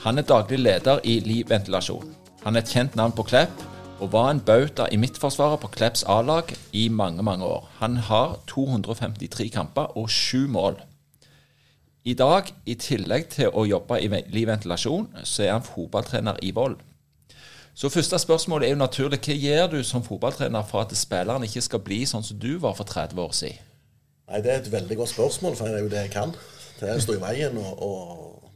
Han er daglig leder i Liv Ventilasjon. Han er et kjent navn på Klepp, og var en bauta i Midtforsvaret på Klepps A-lag i mange, mange år. Han har 253 kamper og sju mål. I dag, i tillegg til å jobbe i Liv Ventilasjon, så er han fotballtrener i Vold. Så første spørsmål er jo naturlig. Hva gjør du som fotballtrener for at spilleren ikke skal bli sånn som du var for 30 år siden? Nei, Det er et veldig godt spørsmål, for det er jo det jeg kan. Det er å stå i veien og, og,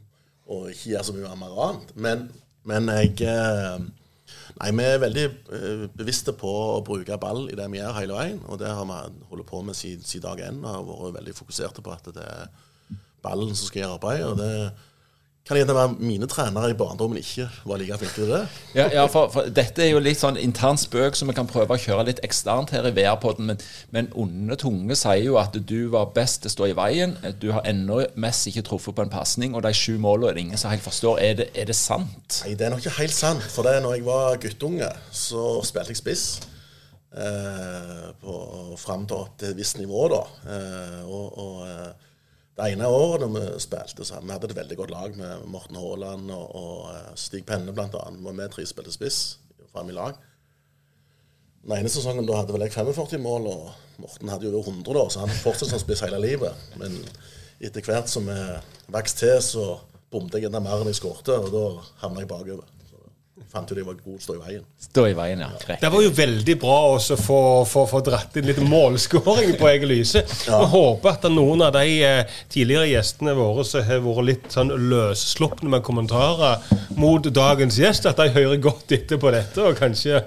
og ikke gjøre så mye mer annet. Men, men jeg eh, Nei, Vi er veldig eh, bevisste på å bruke ball i det vi gjør hele veien. Og det har vi holdt på med siden, si dag én. Har vært veldig fokuserte på at det er ballen som skal gjøre arbeidet. og det kan gjerne være mine trenere i barndommen ikke var like flinke til det. Ja, ja for, for, Dette er jo litt sånn intern spøk som vi kan prøve å kjøre litt eksternt her i VR-poden, Men, men onde tunge sier jo at du var best til å stå i veien. Du har ennå mest ikke truffet på en pasning, og de sju målene er det ingen som helt forstår. Er det, er det sant? Nei, det er nok ikke helt sant. For det når jeg var guttunge, så spilte jeg spiss. Eh, på, fram til et visst nivå, da. Eh, og, og eh, det ene året da vi spilte sammen, vi hadde et veldig godt lag med Morten Haaland og, og eh, Stig Penne bl.a. Vi tre spilte spiss frem i lag. Den ene sesongen da hadde vel jeg 45 mål, og Morten hadde jo 100, da, så han fortsatte som spiss hele livet. Men etter hvert som vi vokste til, så bomte jeg enda mer enn jeg skårte, og da havna jeg bakover fant jo det var god å stå i veien. Stå i veien, ja. Greit. Det var jo veldig bra å få, få, få dratt inn litt målskåring på Egil Lyse. Ja. Vi håper at noen av de eh, tidligere gjestene våre som har vært litt sånn løsslupne med kommentarer mot dagens gjest, at de hører godt etter på dette og kanskje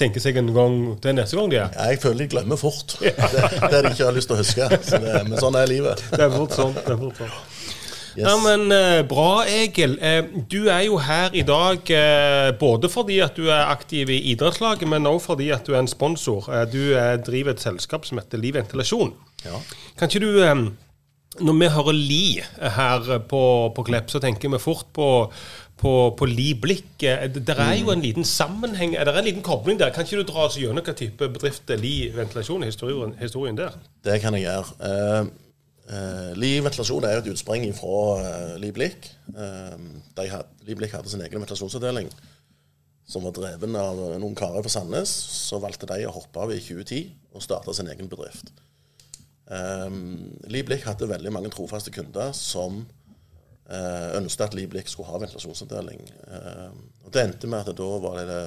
tenker seg en gang til neste gang de er. Ja, jeg føler de glemmer fort. Ja. Det, det de ikke har lyst til å huske. Så det, men sånn er livet. Det er fort sånn. Det er fort sånn. Yes. Ja, men eh, Bra, Egil. Eh, du er jo her i dag eh, både fordi at du er aktiv i idrettslaget, men også fordi at du er en sponsor. Du driver et selskap som heter Liv Ventilasjon. Ja. Kan ikke du Når vi hører Li her på, på Klepp, så tenker vi fort på på, på Li Blikk. Det er jo en liten sammenheng, det er en liten kobling der. Kan ikke du dra oss gjennom hva type bedrift Li Ventilasjon er historien, historien der? Det kan jeg gjøre. Uh, Liv ventilasjon er jo et utspring fra uh, Liv Blikk. Uh, Liv Blikk hadde sin egen ventilasjonsavdeling som var dreven av noen karer fra Sandnes. Så valgte de å hoppe av i 2010 og starte sin egen bedrift. Um, Liv Blikk hadde veldig mange trofaste kunder som uh, ønsket at Liv Blikk skulle ha ventilasjonsavdeling. Uh, og Det endte med at da var det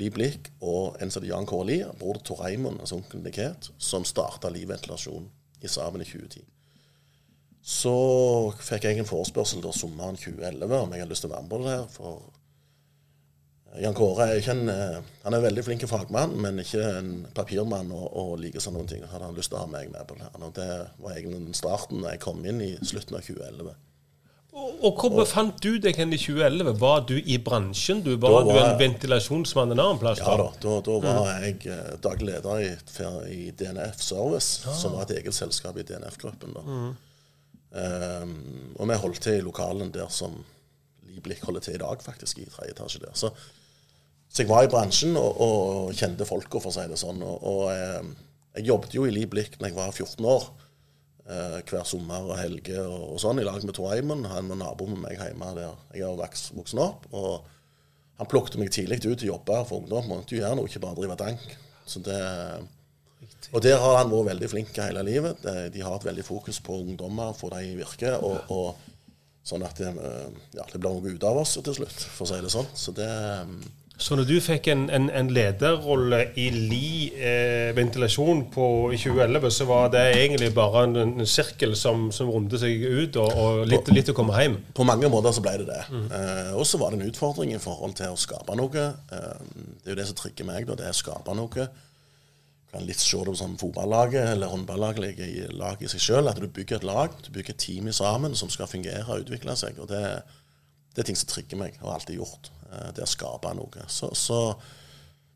Liv Blikk og en som het Jan Kåre Lie, bror til Tor Eimond, altså onkelen Likhet, som starta Liv ventilasjon i sammen i 2010. Så fikk jeg en forespørsel da sommeren 2011 om jeg hadde lyst til å være med på det her. For Jan Kåre er ikke en, eh, han er en veldig flink fagmann, men ikke en papirmann og, og liker sånne ting. Hadde han lyst til å ha meg med på det her. Og det var egentlig starten da jeg kom inn i slutten av 2011. Og hvor befant du deg hen i 2011? Var du i bransjen? Du, var, var du en ventilasjonsmann en annen plass? Ja da, da, da var mm. jeg eh, daglig leder i, i, DNF Service, ah. som var et eget selskap i DNF-gruppen. Mm. Um, og vi holdt til i lokalen der som Liblik holder til i dag, faktisk, i tredje etasje der. Så, så, jeg var i bransjen og, og kjente folka, for å si det sånn. Og, og um, jeg jobbet jo i Liblik da jeg var 14 år eh, hver sommer og helger og, og, sånn, i lag med Tor Eimen. Han var nabo med meg hjemme der jeg har vokst opp. og Han plukket meg tidlig ut til å jobbe for ungdom. Måtte jo gjøre noe, ikke bare drive dank. Så det, og der har han vært veldig flink hele livet. De har et veldig fokus på ungdommer, få dem i virke. og, og sånn at det, ja, det blir noe ut av oss til slutt, for å si det sånn. Så det, Så når du fikk en, en, en lederrolle i Li eh, ventilasjon på, i 2011, så var det egentlig bare en, en sirkel som, som rundet seg ut, og, og litt, litt, å komme hjem? På mange måter så ble det det. Mm. Eh, og så var det en utfordring i forhold til å skape noe. Eh, det er jo det som trigger meg, da, det er å skape noe. Du kan litt se det som fotballaget eller håndballaget ligger i lag i seg sjøl. At du bygger et lag, du bygger et team sammen som skal fungere og utvikle seg. og det det er ting som trigger meg, og har alltid gjort. Eh, det å skape noe. Så, så,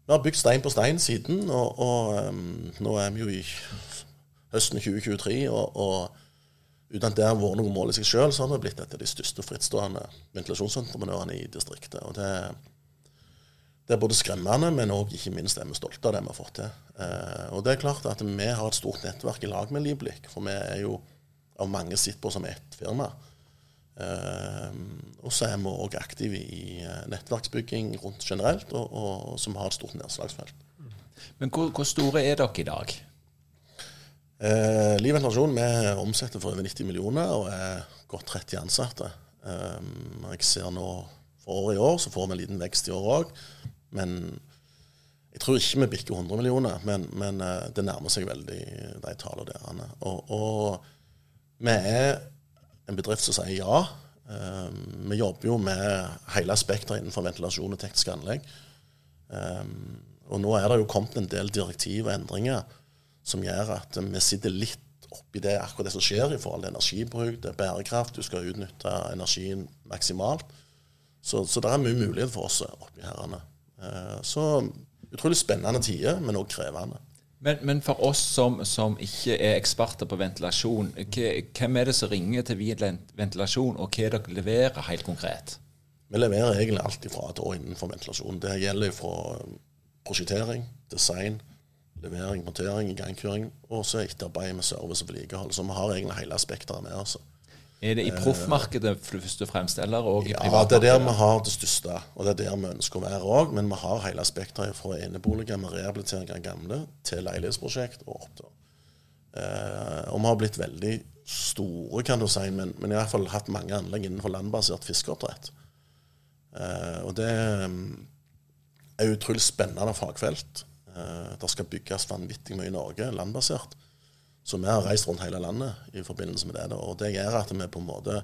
vi har bygd stein på stein siden, og, og um, nå er vi jo i høsten 2023. og, og uten at det har vært noe mål i seg sjøl, så har vi blitt et av de største frittstående ventilasjonsentreprenørene i distriktet. og det, det er både skremmende, men òg ikke minst er vi stolte av det vi har fått til. Eh, og det er klart at vi har et stort nettverk i lag med Livblikk, for vi er jo av mange sett på som ett firma. Uh, og så er vi òg aktive i uh, nettverksbygging rundt generelt, og, og, som har et stort nedslagsfelt. Men hvor, hvor store er dere i dag? Uh, Liv Internasjon vi omsetter for over 90 millioner og er godt 30 ansatte. Um, jeg ser nå for året i år så får vi en liten vekst i år òg. Men jeg tror ikke vi bikker 100 millioner, men, men uh, det nærmer seg veldig de tallene der. Og, og vi er en bedrift som sier ja. Um, vi jobber jo med hele spekteret innenfor ventilasjon og tekniske anlegg. Um, og nå er det jo kommet en del direktiv og endringer som gjør at vi sitter litt oppi det akkurat det som skjer i forhold til energibruk, det er bærekraft, du skal utnytte energien maksimalt. Så, så det er mye mulighet for oss oppi herrene. Uh, så utrolig spennende tider, men òg krevende. Men, men, for oss som, som, ikke er eksperter på ventilasjon, hvem er det som ringer til ventilasjon, og hva dere leverer helt konkret? Vi leverer egentlig alt ifra til og innenfor ventilasjon. Det gjelder fra prosjektering, design, levering, montering, igangkjøring, og så etterarbeid med service og vedlikehold. Så vi har egentlig hele spekteret med oss. Er det i proffmarkedet først og fremst, eller òg i privatmarkedet? Ja, det er der vi har det største, og det er der vi ønsker å være òg. Men vi har hele spekteret fra eneboliger med rehabilitering av gamle til leilighetsprosjekt og opp til. Eh, og vi har blitt veldig store, kan du si, men, men i hvert fall hatt mange anlegg innenfor landbasert fiskeoppdrett. Eh, og det mm, er utrolig spennende fagfelt. Eh, det skal bygges vanvittig mye i Norge, landbasert. Så vi har reist rundt hele landet i forbindelse med det. Og det gjør at vi på en måte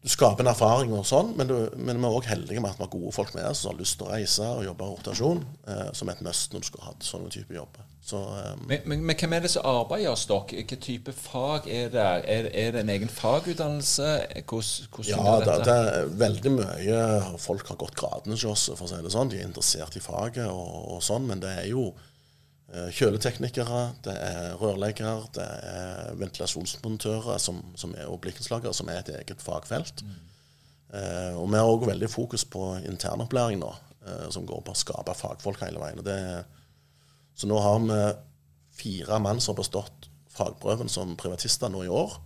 Du skaper en erfaring og sånn, men, du, men vi er òg heldige med at vi har gode folk med oss som har lyst til å reise og jobbe i rotasjon, eh, som er et must når du skal ha sånne type jobber. Så, um, men, men, men, hvem er det som arbeider hos dere? Hvilken type fag er det? Er, er det en egen fagutdannelse? Hvordan, hvordan ja, det, det, er veldig mye Folk har gått gradene hos oss, for å si det sånn. De er interessert i faget og, og sånn, men det er jo kjøleteknikere, det er rørleggere, det er ventilasjonsmontører som, som er, og blikkenslagere, som er et eget fagfelt. Mm. Eh, og vi har òg veldig fokus på internopplæring nå, eh, som går på å skape fagfolk hele veien. Det, så nå har vi fire mann som har bestått fagprøven som privatister nå i år.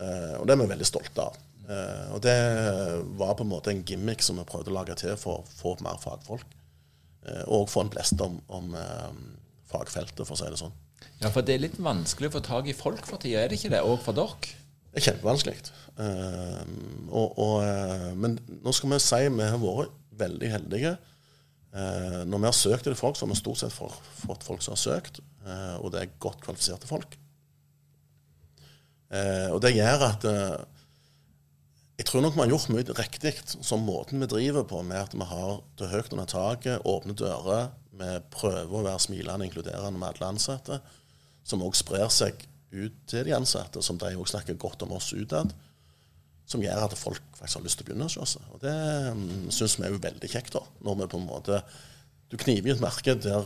Eh, og det er vi veldig stolte av. Eh, og det var på en måte en gimmick som vi prøvde å lage til for å få mer fagfolk. Eh, og få en blest om, om fagfeltet, for å si det sånn. Ja, for det er litt vanskelig å få tak i folk for tida, er det ikke det? Òg for dere? Det er kjempevanskelig. Uh, og, og, uh, men nå skal vi si vi har vært veldig heldige. Uh, når vi har søkt etter folk, så har vi stort sett fått folk som har søkt, og det er godt kvalifiserte folk. og det gjør at jeg tror nok vi har gjort mye riktig som måten vi driver på, med at vi har det høyt under taket, åpne dører, vi prøver å være smilende inkluderende med alle ansatte, som òg sprer seg ut til de ansatte, som de òg snakker godt om oss utad. Som gjør at folk faktisk har lyst til å begynne hos oss. Og det um, syns vi er jo veldig kjekt, da. Når vi på en måte Du kniver i et marked der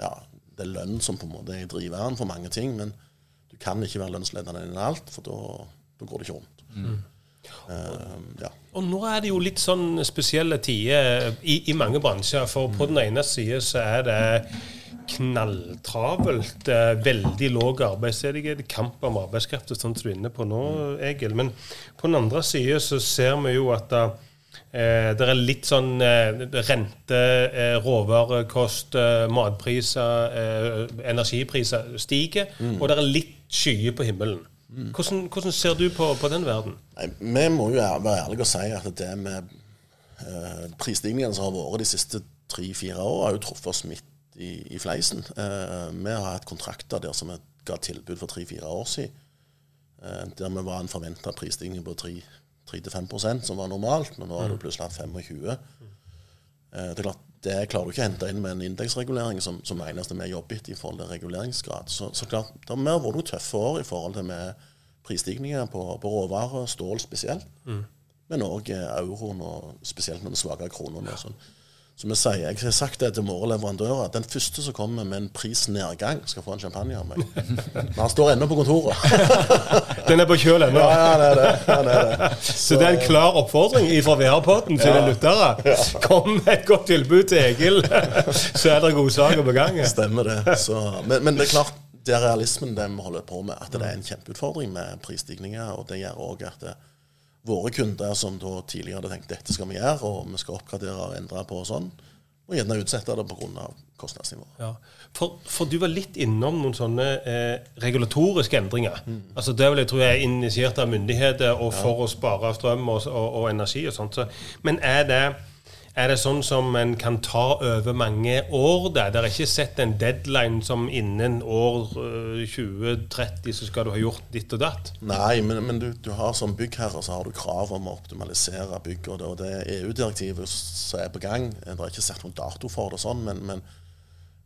ja, det er lønn som på en måte er driveren for mange ting, men du kan ikke være lønnsledende innen alt, for da går det ikke rundt. Mm. Uh, ja. Og nå er det jo litt sånn spesielle tider i, i mange bransjer. For på den ene siden så er det knalltravelt. Veldig lav arbeidsledighet, kamp om arbeidskrefter, sånn som du er inne på nå, Egil. Men på den andre siden så ser vi jo at da, eh, det er litt sånn eh, rente, eh, råvarekost, eh, matpriser, eh, energipriser stiger. Mm. Og det er litt skyer på himmelen. Hvordan, hvordan, ser du på, på den verden? Nei, vi må jo være ærlige og si at det med eh, prisstigningen som har vært de siste tre-fire åra, har jo truffet oss midt i, i fleisen. Eh, vi har hatt kontrakter der som vi ga tilbud for tre-fire år siden. Eh, der vi var en forventa prisstigning på 3-5% som var normalt, men nå har det plutselig hatt 25 eh, Det er klart, det klarer du ikke å hente inn med en indeksregulering som, som eneste vi jobber etter i forhold til reguleringsgrad. Så, så klart, det har mer vært tøffe år i forhold til med prisstigninger på, på råvarer, stål spesielt, mm. men òg euroen, og spesielt med den svake kronen. og sånn. Som jeg sier, jeg har sagt det til våre leverandører. Den første som kommer med en prisnedgang, skal få en champagne av meg. Men han står ennå på kontoret. Den er på kjøl ennå? Ja, ja, det er det. Det, det. Så, Så, det er en klar oppfordring fra VR-podden til ja. lyttere. Kom med et godt tilbud til Egil, så er det godsaker på gang. Stemmer det. Så, men, men, det er klart, det er realismen det vi holder på med. At det er en kjempeutfordring med prisstigninger. Og det gjør òg at det, våre kunder som da tidligere hadde tenkt dette skal vi gjøre, og vi skal oppgradere og endre på og sånn, og gjerne utsette det pga. kostnadsnivået. Ja. For, for, du var litt innom noen sånne eh, regulatoriske endringer. Mm. Altså Det vil jeg tro er initiert av myndigheter og for ja. å spare strøm og, og, og energi og sånt. Så, men er det er det sånn som en kan ta over mange år? der? Det er ikke sett en deadline som innen år 2030 øh, så skal du ha gjort ditt og datt? Nei, men, men du, du, har som byggherre så har du krav om å optimalisere bygget. Og det, er EU-direktivet som er på gang, det er ikke satt noen dato for det, sånn, men, men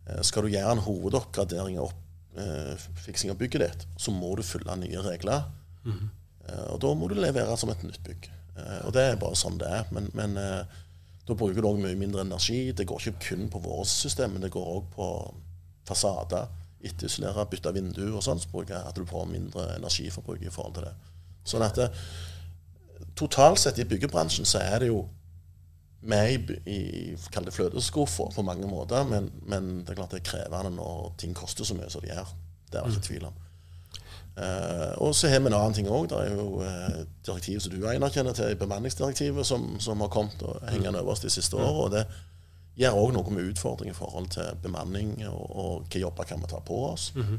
øh, skal du gjøre en hovedoppgradering og oppfiksing eh, av bygget ditt, så må du følge nye regler. Mm -hmm. Og da må du levere som et nytt bygg. Og det er bare sånn det er. men, men da bruker du òg mye mindre energi. Det går ikke kun på våre system, men det går òg på fasader. Etterisolere, bytte vindu og sånn, så bruker at du får mindre energiforbruk i forhold til det. Sånn at det, totalt sett i byggebransjen så er det jo med i, i det fløteskuffer på mange måter, men, men, det er klart det er krevende når ting koster så mye som de gjør. Det er det ikke tvil om. Uh, og så har vi en annen ting òg. Det er jo uh, direktiv som du Einar kjenner til, bemanningsdirektivet, som, som, har kommet og hengende over oss de siste årene. Og det gjør òg noe med utfordringer i forhold til bemanning og, og hvilke jobber kan vi ta på oss. Mm -hmm.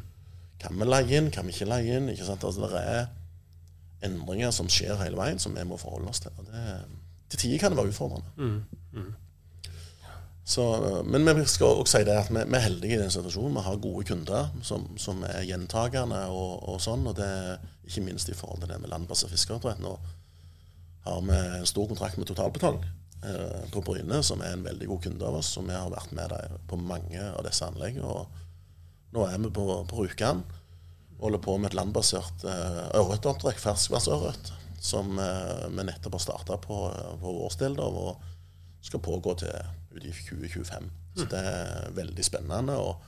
Kan vi leie inn, kan vi ikke leie inn? Ikke sant? Altså, det er endringer som skjer hele veien, som vi må forholde oss til. Og det, til tider kan det være utfordrende. Mm -hmm. Så, men vi skal også si det at vi, vi, er heldige i den situasjonen. Vi har gode kunder som, som er gjentagende og, og, sånn. Og det ikke minst i forhold til det med landbasert fiskeoppdrett. Nå har vi en stor kontrakt med Totalbetong eh, på Bryne, som er en veldig god kunde av oss. Og vi har vært med dem på mange av disse anleggene. Og nå er vi på, på Rjukan holder på med et landbasert eh, ørretoppdrett, ferskvannsørret, som eh, vi nettopp har starta på, på vår del. og skal pågå til ut i 2025. Så det er veldig spennende. og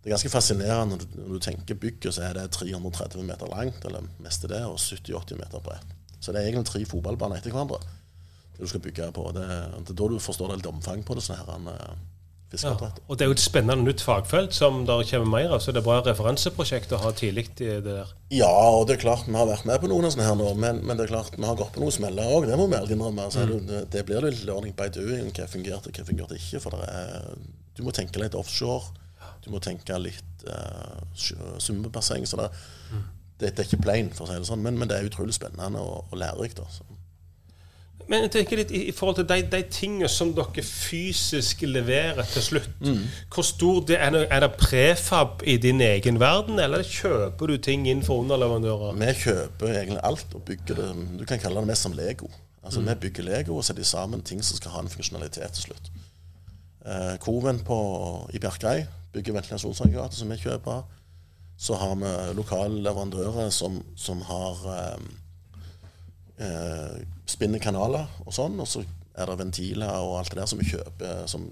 det er ganske fascinerende når du tenker bygget, så er det 330 meter langt, eller mest er det, og 70-80 meter bredt. Så det er egentlig tre fotballbaner etter hverandre det du skal bygge på. Det, det er da du forstår det litt omfang på det. sånn her, ja, og Det er jo et spennende nytt fagfelt som der kommer mer av, så det er bra referanseprosjekt å ha tidlig i det der. Ja, og det er klart vi har vært med på noen av sånne her nå, men, men, det er klart vi har gått på noen smeller òg. Det må vi ærlig innrømme. Altså, mm. det, det, blir litt learning by doing. Hva fungerte, hva fungerte ikke. For er, du må tenke litt offshore. Du må tenke litt uh, svømmebasseng. Så det, mm. det, det, er ikke plain, for å si det sånn, men, men det er utrolig spennende og, og lærerikt. Altså. Men jeg tenker litt i, i forhold til de, de tingene som dere fysisk leverer til slutt. Mm. Hvor stor det, er, er det prefab i din egen verden, eller kjøper du ting inn for underleverandører? Vi kjøper egentlig alt og bygger det Du kan kalle det mest som Lego. Altså mm. Vi bygger Lego og setter sammen ting som skal ha en funksjonalitet til slutt. Eh, Koven på, i Bjerkreim bygger ventilasjonsaggregater som vi kjøper. Så har vi lokale leverandører som, som har eh, eh, spinner kanaler og sånn. Og så er det ventiler og alt det der som vi kjøper som,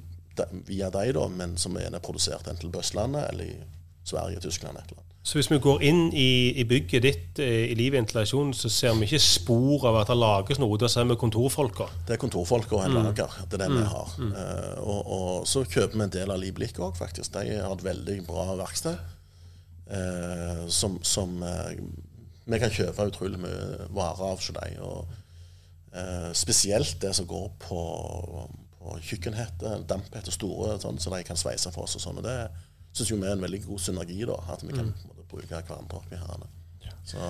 via deg, da, men som er produsert enten på Østlandet eller i Sverige, Tyskland et eller annet. Så hvis vi går inn i, i bygget ditt eh, i Liv Ventilasjon, så ser vi ikke spor av at det lages noe? Da ser vi kontorfolka? Det er kontorfolka og en mm. lager. Det er det mm. vi har. Mm. Uh, og, og, så kjøper vi en del av Liv Blikk òg, faktisk. De har et veldig bra verksted. Uh, som, som uh, vi kan kjøpe utrolig mye varer av hos dem. Og eh, spesielt det som går på, på kjøkkenhetter, og store, sånn, så de kan sveise for oss. og sånn, og Det syns vi er en veldig god synergi, da, at vi kan mm. måte, bruke hverandre oppi her. Så,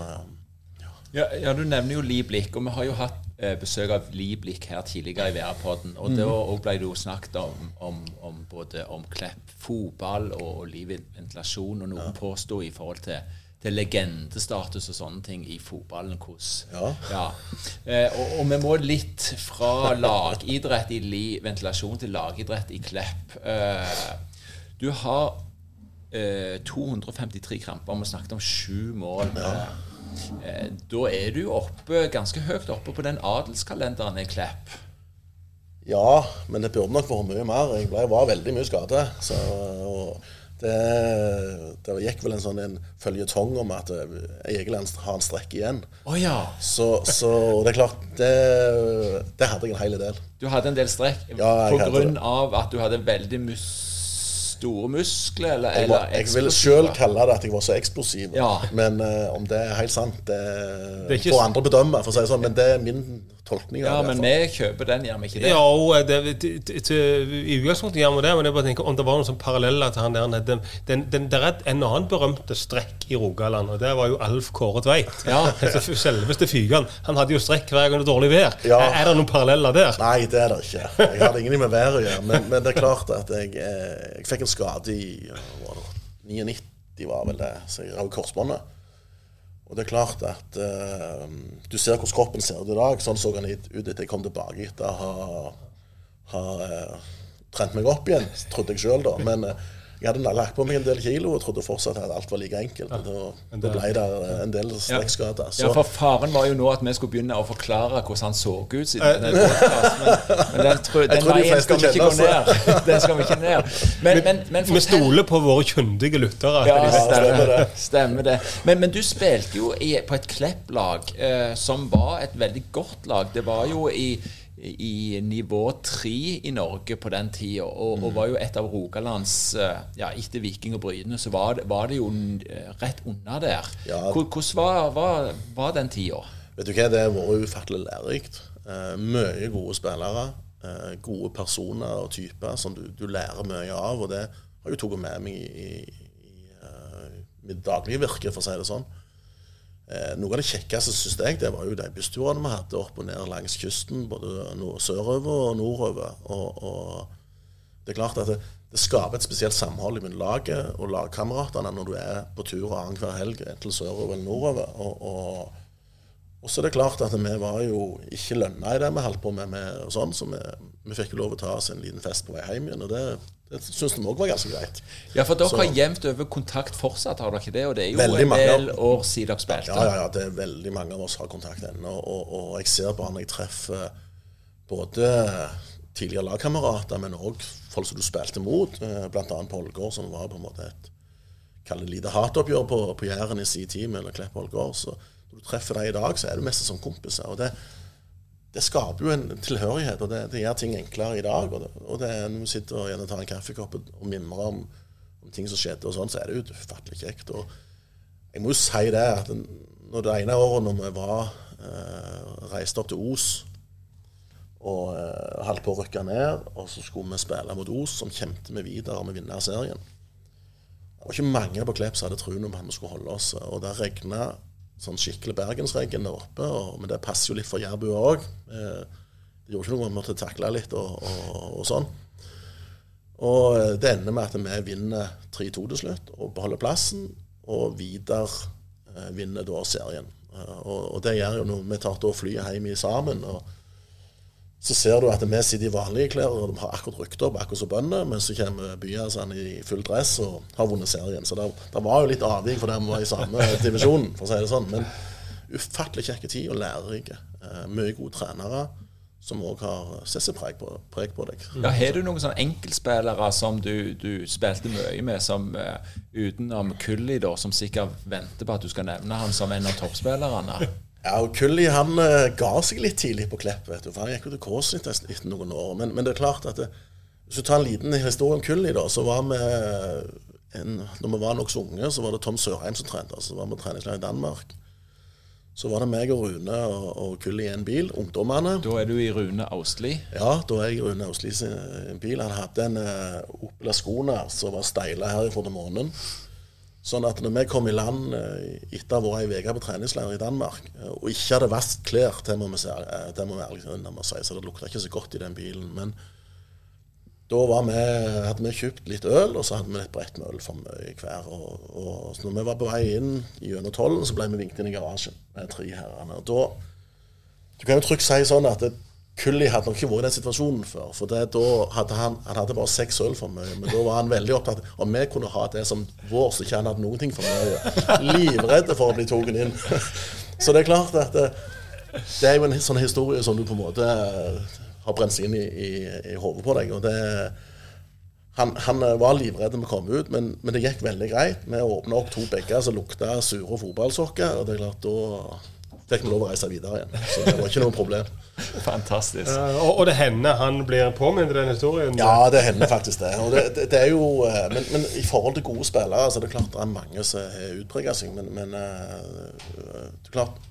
ja. Ja, ja, Du nevner jo Liblik, og vi har jo hatt eh, besøk av Liblik her tidligere i VR-podden. Og da ble det jo snakket om, om, om både om Klepp fotball og, og livventilasjon, og noen påsto i forhold til, til legendestatus og sånne ting i fotballen hvordan Ja. Eh, og, og vi må litt fra lagidrett i Li ventilasjon til lagidrett i Klepp. Eh, du har eh, 253 kramper. Vi snakket om sju mål. Ja. Eh, da er du oppe, ganske høyt oppe på den adelskalenderen i Klepp. Ja, men det burde nok vært mye mer. Jeg var veldig mye skadet. Så, og det, det gikk vel en sånn en føljetong om at Egeland har en strekk igjen. Oh, ja. Så, så det er klart, det, det hadde jeg en hel del. Du hadde en del strekk Ja, pga. at du hadde veldig mus store muskler? Eller, Jeg, var, jeg vil sjøl kalle det at jeg var så eksplosiv. Ja. Men uh, om det er helt sant, det, er ikke får andre bedømme. For å si det sånn, men det er min tolkning. Ja, av det. men vi kjøper den, gjør vi ikke det? Ja, og det, til, til, I utgangspunktet gjør vi det, men jeg bare tenker om det var noen sånn paralleller til han der nede. Den, den, det er en annen berømte strekk i Rogaland, og det var jo Alf Kåre Tveit. Ja. Altså, Selveste Fygan. Han hadde jo strekk hver gang det var dårlig vær. Ja. Er, det noen paralleller der? Nei, det er det ikke. Jeg hadde ingenting med været å gjøre. Men, men det er klart at jeg, eh, jeg fikk en skade i ja, var 99, var vel det. Så jeg rav korsbåndet. Og det er klart at eh, du ser hvordan kroppen ser ut i dag. Sånn så han ut etter jeg kom tilbake etter å ha, ha eh, trent meg opp igjen, trodde jeg sjøl da. Men eh, jeg hadde lagt på meg en del kilo og trodde fortsatt at alt var like enkelt. Og da, da ble det en del strekkskader. Ja, for Faren var jo nå at vi skulle begynne å forklare hvordan han så ut. siden denne podcasten, men, men den, tro, den veien skal vi ikke gå ned. Den skal vi ikke ned. Men, men, men Vi stoler på våre kyndige lyttere. Ja, De stemmer det. det. Stemmer det. Men, men du spilte jo i, på et Klepp-lag eh, som var et veldig godt lag. Det var jo i, i nivå tre i Norge på den tida, og, og var jo et av Rogalands eh, Ja, etter Viking og Bryne, så var var det jo eh, rett unna der. Ja. Hvordan var, var, var den tida? Vet du hva, det har vært ufattelig lærerikt. Eh, mye gode spillere. Eh, gode personer og typer som du, du lærer mye av. Og det har jeg tatt med meg i, i, i i mitt daglige virke, for å si det sånn. Eh, noe av det kjekkeste synes jeg, det var jo de bussturene vi hadde opp og ned langs kysten. Både nord sørover og nordover. Og, og det er klart at det, det skaper et spesielt samhold mellom laget og lagkameratene når du er på tur annenhver helg, enten sørover eller nordover. og, og og så er det klart at vi var jo ikke lønna i det vi holdt på med, med og sånn, så vi, vi fikk jo lov å ta oss en liten fest på vei hjem igjen. Og det, det syns vi òg var ganske greit. Ja, for dere Så- har jevnt over kontakt fortsatt, har dere ikke det? Og det er jo en del år siden dere spilte. Ja, ja, ja, det er veldig mange av oss har kontakt ennå. Og, og jeg ser på han jeg treffer både tidligere lagkamerater, men òg folk som du spilte mot, eh, bl.a. Polgård, som var på en måte et kall det lite hatoppgjør på, på Jæren i sin tid, eller Klepp Ålgård. Når du treffer dem i dag, så er du mest som kompiser. og det det skaper jo en tilhørighet, og det, det gjør ting enklere i dag. Og det, og det er når vi sitter og gjerne tar en kaffekopp og, og mimrer om, om ting som skjedde, og sånn, så er det jo ufattelig kjekt. Og jeg må jo si det at når det ene året når vi var eh, reiste opp til Os og eh, holdt på å rykke ned, og så skulle vi spille mot Os, som kjempet vi videre om å vinne serien. Det var ikke mange på Klepp som hadde troen om at vi skulle holde oss. Og det regna sånn skikkelig bergensregn der oppe, og, men det passer jo litt for jærbua òg. Eh, det gjorde ikke noe, vi måtte takle litt og, og, og sånn. Og det ender med at vi vinner 3-2 til slutt og beholder plassen. Og Vidar eh, vinner da serien. Eh, og, og det gjør jo noe Vi tar da flyet hjem sammen. og så ser du at vi sitter i vanlige klær og de har akkurat rykt opp, akkurat som bøndene, men så kommer Byasand i full dress og har vunnet serien. Så det, det var jo litt avvik for dem vi var i samme divisjon, for å si det sånn. Men ufattelig kjekke tid og lærerike. Eh, mye gode trenere som òg har sett seg preg på, preg på deg. Ja, Har du noen sånne enkeltspillere som du, du spilte mye med, som uh, utenom Kulli, da, som sikkert venter på at du skal nevne han som en av toppspillerne? Ja, og Kulli han eh, ga seg litt tidlig på Klepp, vet du, for han gikk jo til CrossFit etter noen år. Men, men det er klart at det, hvis du tar en liten historie om Kulli, da, så var vi en, Når vi var nokså unge, så var det Tom Sørheim som trente. Så var vi treningslag i Danmark. Så var det meg og Rune og, og Kulli i en bil, ungdommene. Da er du i Rune Austli. Ja, da er jeg i Rune Austli sin bil. Han hadde en uh, Opel Ascona som var steila her i forrige månen. Sånn at når vi kom i land eh, etter å ha vært ei uke på treningsleir i Danmark, eh, og ikke hadde vasket klær, det må vi si, eh, det må vi ærlig innrømme, si, så det lukta ikke så godt i den bilen. Men da vi, hadde vi kjøpt litt øl, og så hadde vi et brett med øl for mye hver. Og, og når vi var på vei inn gjennom tollen, så ble vi vinket inn i garasjen med tre herrene. Og da Du kan jo trygt si sånn at det, Kulli hadde nok ikke vært i den situasjonen før. For det, da hadde han, han hadde bare seks øl for mye. Men da var han veldig opptatt om vi kunne ha det som vår, så ikke han hadde noen ting for mye. Livredde for å bli tatt inn. Så det er klart at det, det er jo en sånn historie som du på en måte har brent inn i, i, i hodet på deg. og det han, han var livredd vi kom ut, men, men, det gikk veldig greit. Vi åpna opp to begger som lukta sure fotballsokker. Og det er klart, da fikk vi lov å reise videre igjen. Så det var ikke noe problem. Fantastisk. Uh, og, og, det hender han blir påminnet den historien? Ja, det hender faktisk det. det, det, det er jo, eh, men, men, i forhold til gode spillere så er det klart det er mange som har utprega seg. Men, men uh, det er klart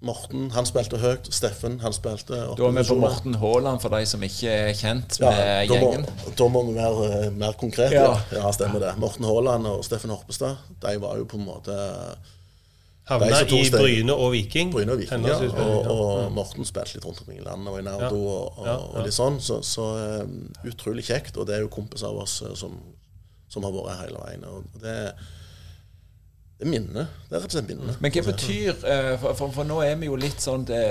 Morten han spilte høyt. Steffen han spilte Da er vi på Morten Haaland, for de som ikke er kjent med ja, da gjengen. Må, da må vi være mer konkrete. Ja. ja, stemmer det. Morten Haaland og Steffen Horpestad de var jo på en måte Havna i Bryne og Viking. Bryne og Viking, ja. Og, og, Morten spilte litt rundt omkring i landet og i Nardo ja. og, og, og, litt sånn. Så, så um, utrolig kjekt. Og det er jo kompiser av oss uh, som, som, har vært her hele veien. Og det, det er minne. Det er rett og slett minne. Men hva betyr uh, for, for, for, nå er vi jo litt sånn det,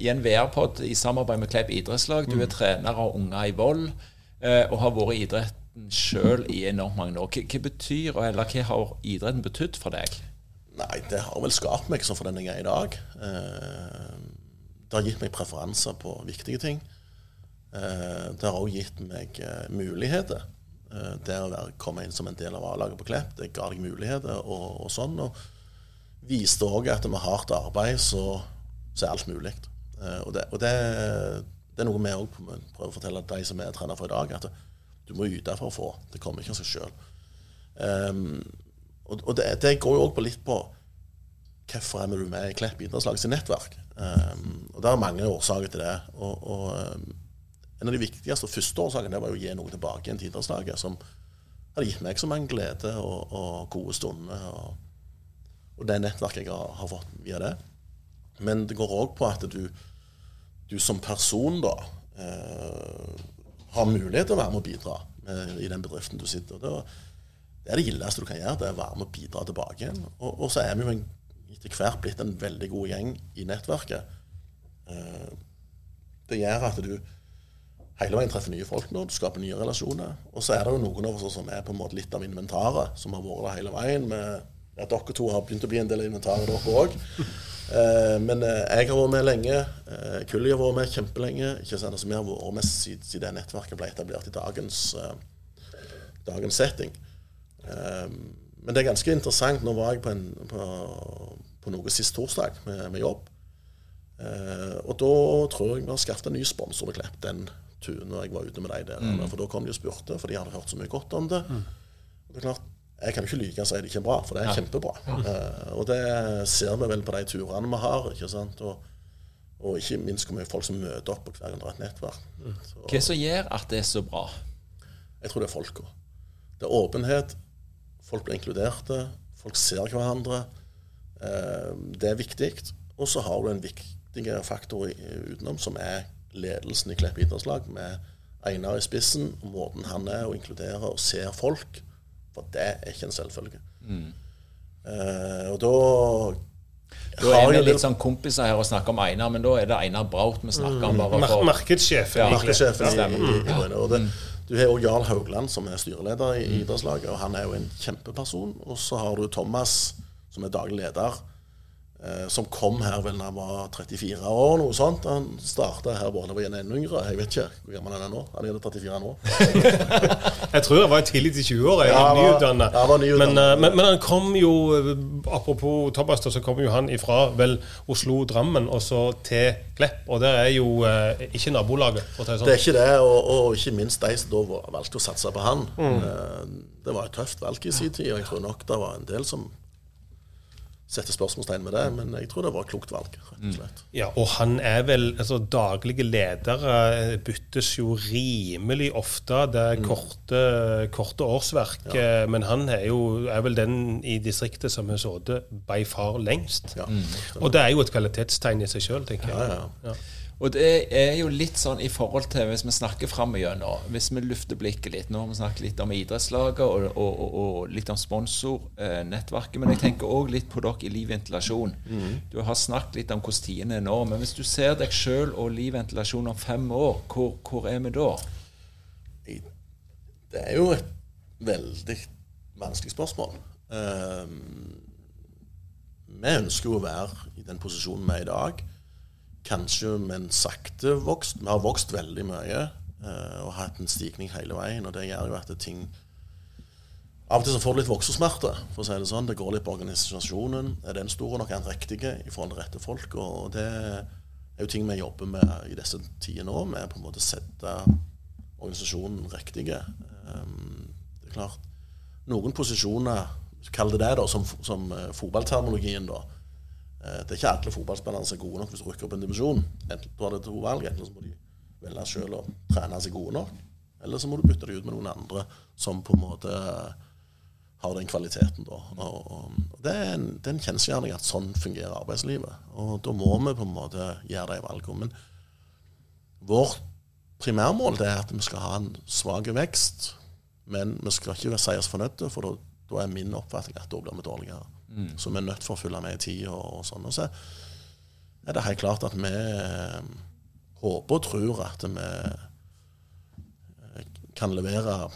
i en VR-pod i samarbeid med Klepp idrettslag. Du er mm. trener av unger i vold uh, og har vært i idretten sjøl i enormt mange år. Hva, hva betyr, eller hva har idretten betydd for deg? Nei, det har vel skapt meg sånn for den jeg er i dag. Eh, det har gitt meg preferanser på viktige ting. Eh, det har òg gitt meg eh, muligheter. Det å være, komme inn som en del av A-laget på Klepp, det ga deg muligheter og, og sånn. Og viste òg at med hardt arbeid så, så er alt mulig. Og, det, og det, det, er noe vi òg prøver å fortelle de som er trener for i dag, at du må yte for å få. Det kommer ikke av seg sjøl. Og, og det, det, går jo òg litt på hvorfor er du med i Klepp idrettslag sitt nettverk. Um, og Det er mange årsaker til det. Og, og um, En av de viktigste og første årsakene var å gi noe tilbake igjen til idrettslaget, som hadde gitt meg så mange glede og, og gode stunder. Og, og, det nettverket jeg har, har, fått via det. Men det går òg på at du, du, som person da uh, har mulighet til å være med og bidra med, i den bedriften du sitter. Det, det er det gildeste du kan gjøre, det er å være med og bidra tilbake igjen. Og, og, så er vi jo en, etter hvert blitt en veldig god gjeng i nettverket. Uh, det gjør at du hele veien treffer nye folk nå, du skaper nye relasjoner. Og så er det jo noen av oss som er på en måte litt av inventaret, som har vært der hele veien. Med, ja, dere to har begynt å bli en del av inventaret, dere òg. Eh, men uh, jeg har vært med lenge. Kulli har vært med kjempelenge. Ikke sant? Altså, vi har vært med siden, siden nettverket ble etablert i dagens, dagens setting. Ehm, men det er ganske interessant. Nå var jeg på, en, på, på noe sist torsdag med, med jobb. Uh, og da tror jeg vi har skaffet en ny sponsor med Klepp den turen når jeg var ute med deg der. Mm. For da kom de og spurte, for de hadde hørt så mye godt om det. Mm. Det er klart, Jeg kan jo ikke lyve og si det ikke er bra, for det er ja. kjempebra. Uh, og det ser vi vel på de turene vi har. ikke sant? Og, og ikke minst hvor mye folk som møter opp på hver gang det er et nettverk. Mm. Hva som gjør at det er så bra? Jeg tror det er folka. Det er åpenhet, Folk blir inkluderte. Folk ser hverandre. Eh, det er viktig. Og så har du en viktigere faktor utenom, som er ledelsen i Klepp idrettslag, med Einar i spissen, og måten han er å inkludere og ser folk. For det er ikke en selvfølge. Mm. Uh, og da da er vi litt sånn kompiser her og snakker om Einar, men da er det Einar Braut vi snakker om. bare for... Markedssjefen. Ja, markedssjefen ja, i, i, i, og det, du har òg Jarl Haugland, som er styreleder i idrettslaget, og han er jo en kjempeperson. Og så har du Thomas, som er daglig leder. Eh, som kom her vel da han var 34 år, noe sånt. Han starta her han var enda yngre. Jeg vet ikke hvor gammel han er nå. Han er 34 nå. jeg tror han var tidlig til 20 år. Ja, nyutdanna. Ja, men, men, men, han kom jo eh, Apropos Thomas, så kom jo han ifra vel Oslo-Drammen og så til Klepp. Og det er jo uh, ikke nabolaget. For å si sånn. Det er ikke det, og, og, ikke minst de som da valgte å satse på han. Mm. Det var et tøft valg i sin tid, og jeg tror nok det var en del som setter spørsmålstegn ved det, men jeg tror det var et klokt valg, rett og slett. Ja, og han er vel altså Daglige ledere byttes jo rimelig ofte. Det er korte, korte årsverk. Ja. Men han er jo er vel den i distriktet som har sittet by far lengst. Ja. Og det er jo et kvalitetstegn i seg sjøl, tenker jeg. Ja, ja. Og det er jo litt sånn i forhold til hvis vi snakker framover Hvis vi lufter blikket litt Nå har vi snakket litt om idrettslaget og, og, og, og litt om sponsornettverket. Men jeg tenker òg litt på dere i Liv Ventilasjon. Du har snakket litt om hvordan tidene er nå. Men hvis du ser deg sjøl og Liv Ventilasjon om fem år, hvor, hvor er vi da? Det er jo et veldig vanskelig spørsmål. Um, vi ønsker jo å være i den posisjonen vi er i dag. Kanskje, men sakte vokst. Vi har vokst veldig mye eh, og hatt en stigning hele veien. Og det gjør jo at ting Av og til så får du litt voksesmerter, for å si det sånn. Det går litt på organisasjonen. Er den stor nok? Er den riktig i forhold til rette folk? Og det er jo ting vi jobber med i disse tider nå, med på en måte sette organisasjonen riktig. Um, det er klart, noen posisjoner, kall det det, da, som, som eh, fotballterminologien, da. Eh, det er ikke alle fotballspillere som er gode nok hvis du rykker opp en divisjon. Enten du har det to valg, enten så må de velge selv å trene seg gode nok, eller så må du bytte dem ut med noen andre som på en måte har den kvaliteten, da. Og, det er en, det en kjensgjerning at sånn fungerer arbeidslivet. Og da må vi på en måte gjøre de valgene. Men vårt primærmål er at vi skal ha en svak vekst, men vi skal ikke si oss fornøyde, for da, da er min oppfatning at da blir vi dårligere. Så vi er nødt for å følge med i tida og, og sånn. Og så er det helt klart at vi eh, håper og tror at vi eh, kan levere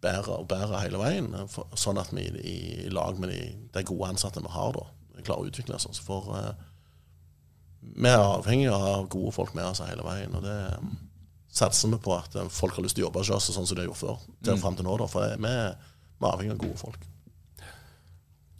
bedre og bedre hele veien, for, sånn at vi i, i lag med de, de gode ansatte vi har, da, klarer å utvikle oss. For eh, vi er avhengig av gode folk med oss hele veien. og det satser vi på at folk har lyst til å jobbe hos oss sånn som de har gjort før. Til frem til nå, da, for vi er avhengig av gode folk.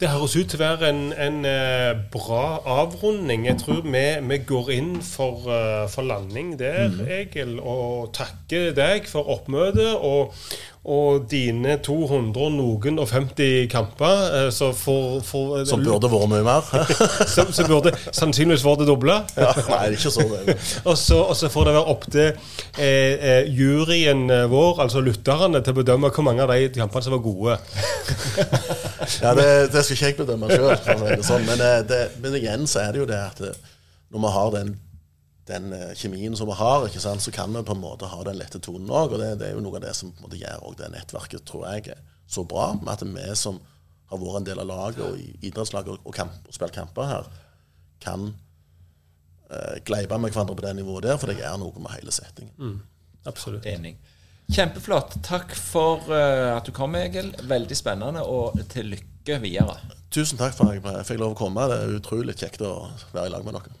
Det høres ut til å være en, en eh, bra avrunding. Jeg tror vi, vi går inn for, eh, for landing der, Egil, og takker deg for oppmøtet og, og dine 200 noen og 50 kamper. eh, Så for, for, Som burde vært mye mer. som, som burde sannsynligvis vært det doble. ja, nei, det er ikke så. Og så, og så får det være opp til eh, eh, juryen eh, vår, altså lytterne, til å bedømme hvor mange av de kampene som var gode. Ja, det, det skal ikke jeg bedømme sjøl. Sånn. Men, det, men igjen så er det jo det at når vi har den, den eh, kjemien som vi har, ikke sant, så kan vi på en måte ha den lette tonen òg. Og det, det er jo noe av det som på en måte gjør det nettverket, tror jeg, er så bra. Med at vi som har vært en del av laget og idrettslaget og, kamp, og spilt kamper her, kan eh, gleipe med hverandre på det nivået der, for det gjør noe med hele settingen. Absolutt. Enig. Kjempeflott. Takk for uh, at du kom, Egil. Veldig spennende, og til lykke videre. Tusen takk for at jeg fikk lov å komme. Det er utrolig kjekt å være i lag med dere.